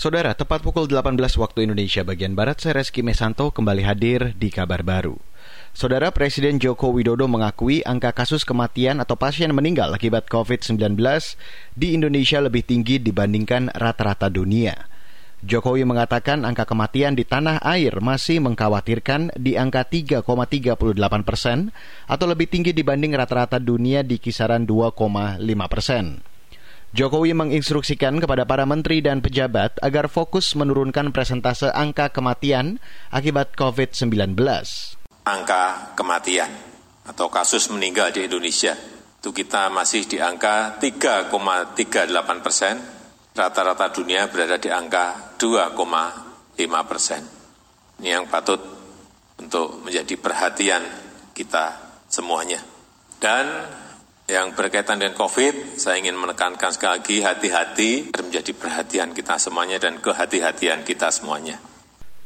Saudara, tepat pukul 18 waktu Indonesia bagian Barat, saya Reski Mesanto kembali hadir di kabar baru. Saudara Presiden Joko Widodo mengakui angka kasus kematian atau pasien meninggal akibat COVID-19 di Indonesia lebih tinggi dibandingkan rata-rata dunia. Jokowi mengatakan angka kematian di tanah air masih mengkhawatirkan di angka 3,38 persen atau lebih tinggi dibanding rata-rata dunia di kisaran 2,5 persen. Jokowi menginstruksikan kepada para menteri dan pejabat agar fokus menurunkan presentase angka kematian akibat COVID-19. Angka kematian atau kasus meninggal di Indonesia itu kita masih di angka 3,38 persen, rata-rata dunia berada di angka 2,5 persen. Ini yang patut untuk menjadi perhatian kita semuanya. Dan yang berkaitan dengan COVID, saya ingin menekankan sekali lagi hati-hati menjadi perhatian kita semuanya dan kehati-hatian kita semuanya.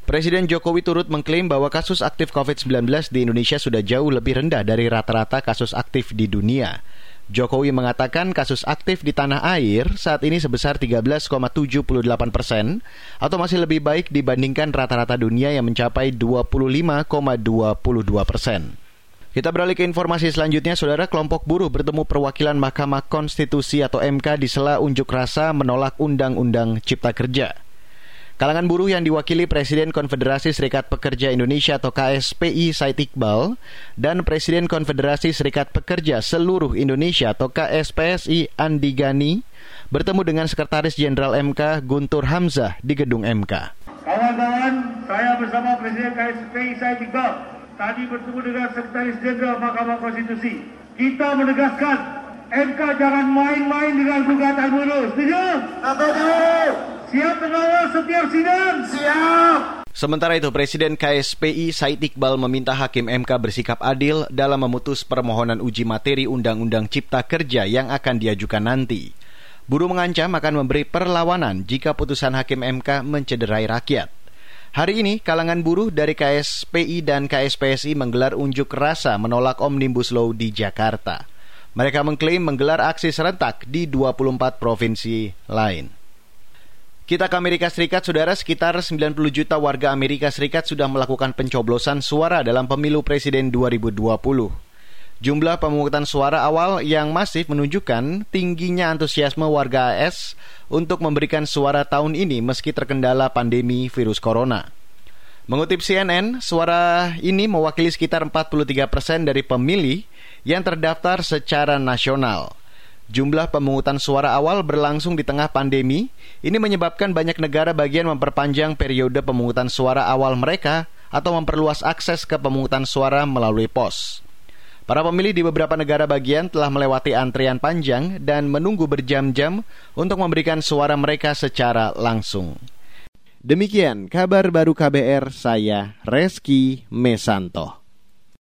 Presiden Jokowi turut mengklaim bahwa kasus aktif COVID-19 di Indonesia sudah jauh lebih rendah dari rata-rata kasus aktif di dunia. Jokowi mengatakan kasus aktif di tanah air saat ini sebesar 13,78 persen atau masih lebih baik dibandingkan rata-rata dunia yang mencapai 25,22 persen. Kita beralih ke informasi selanjutnya, Saudara kelompok buruh bertemu perwakilan Mahkamah Konstitusi atau MK di sela unjuk rasa menolak Undang-Undang Cipta Kerja. Kalangan buruh yang diwakili Presiden Konfederasi Serikat Pekerja Indonesia atau KSPI Said Iqbal dan Presiden Konfederasi Serikat Pekerja Seluruh Indonesia atau KSPSI Andi Gani bertemu dengan Sekretaris Jenderal MK Guntur Hamzah di gedung MK. Kawan-kawan, saya bersama Presiden KSPI Said Iqbal tadi bertemu dengan Sekretaris Jenderal Mahkamah Konstitusi. Kita menegaskan MK jangan main-main dengan gugatan buruh. Setuju? Setuju. Siap mengawal setiap sidang? Siap. Sementara itu, Presiden KSPI Said Iqbal meminta Hakim MK bersikap adil dalam memutus permohonan uji materi Undang-Undang Cipta Kerja yang akan diajukan nanti. Buruh mengancam akan memberi perlawanan jika putusan Hakim MK mencederai rakyat. Hari ini, kalangan buruh dari KSPI dan KSPSI menggelar unjuk rasa menolak Omnibus Law di Jakarta. Mereka mengklaim menggelar aksi serentak di 24 provinsi lain. Kita ke Amerika Serikat, saudara, sekitar 90 juta warga Amerika Serikat sudah melakukan pencoblosan suara dalam pemilu presiden 2020. Jumlah pemungutan suara awal yang masif menunjukkan tingginya antusiasme warga AS untuk memberikan suara tahun ini meski terkendala pandemi virus corona. Mengutip CNN, suara ini mewakili sekitar 43 persen dari pemilih yang terdaftar secara nasional. Jumlah pemungutan suara awal berlangsung di tengah pandemi. Ini menyebabkan banyak negara bagian memperpanjang periode pemungutan suara awal mereka atau memperluas akses ke pemungutan suara melalui pos. Para pemilih di beberapa negara bagian telah melewati antrian panjang dan menunggu berjam-jam untuk memberikan suara mereka secara langsung. Demikian kabar baru KBR saya Reski Mesanto.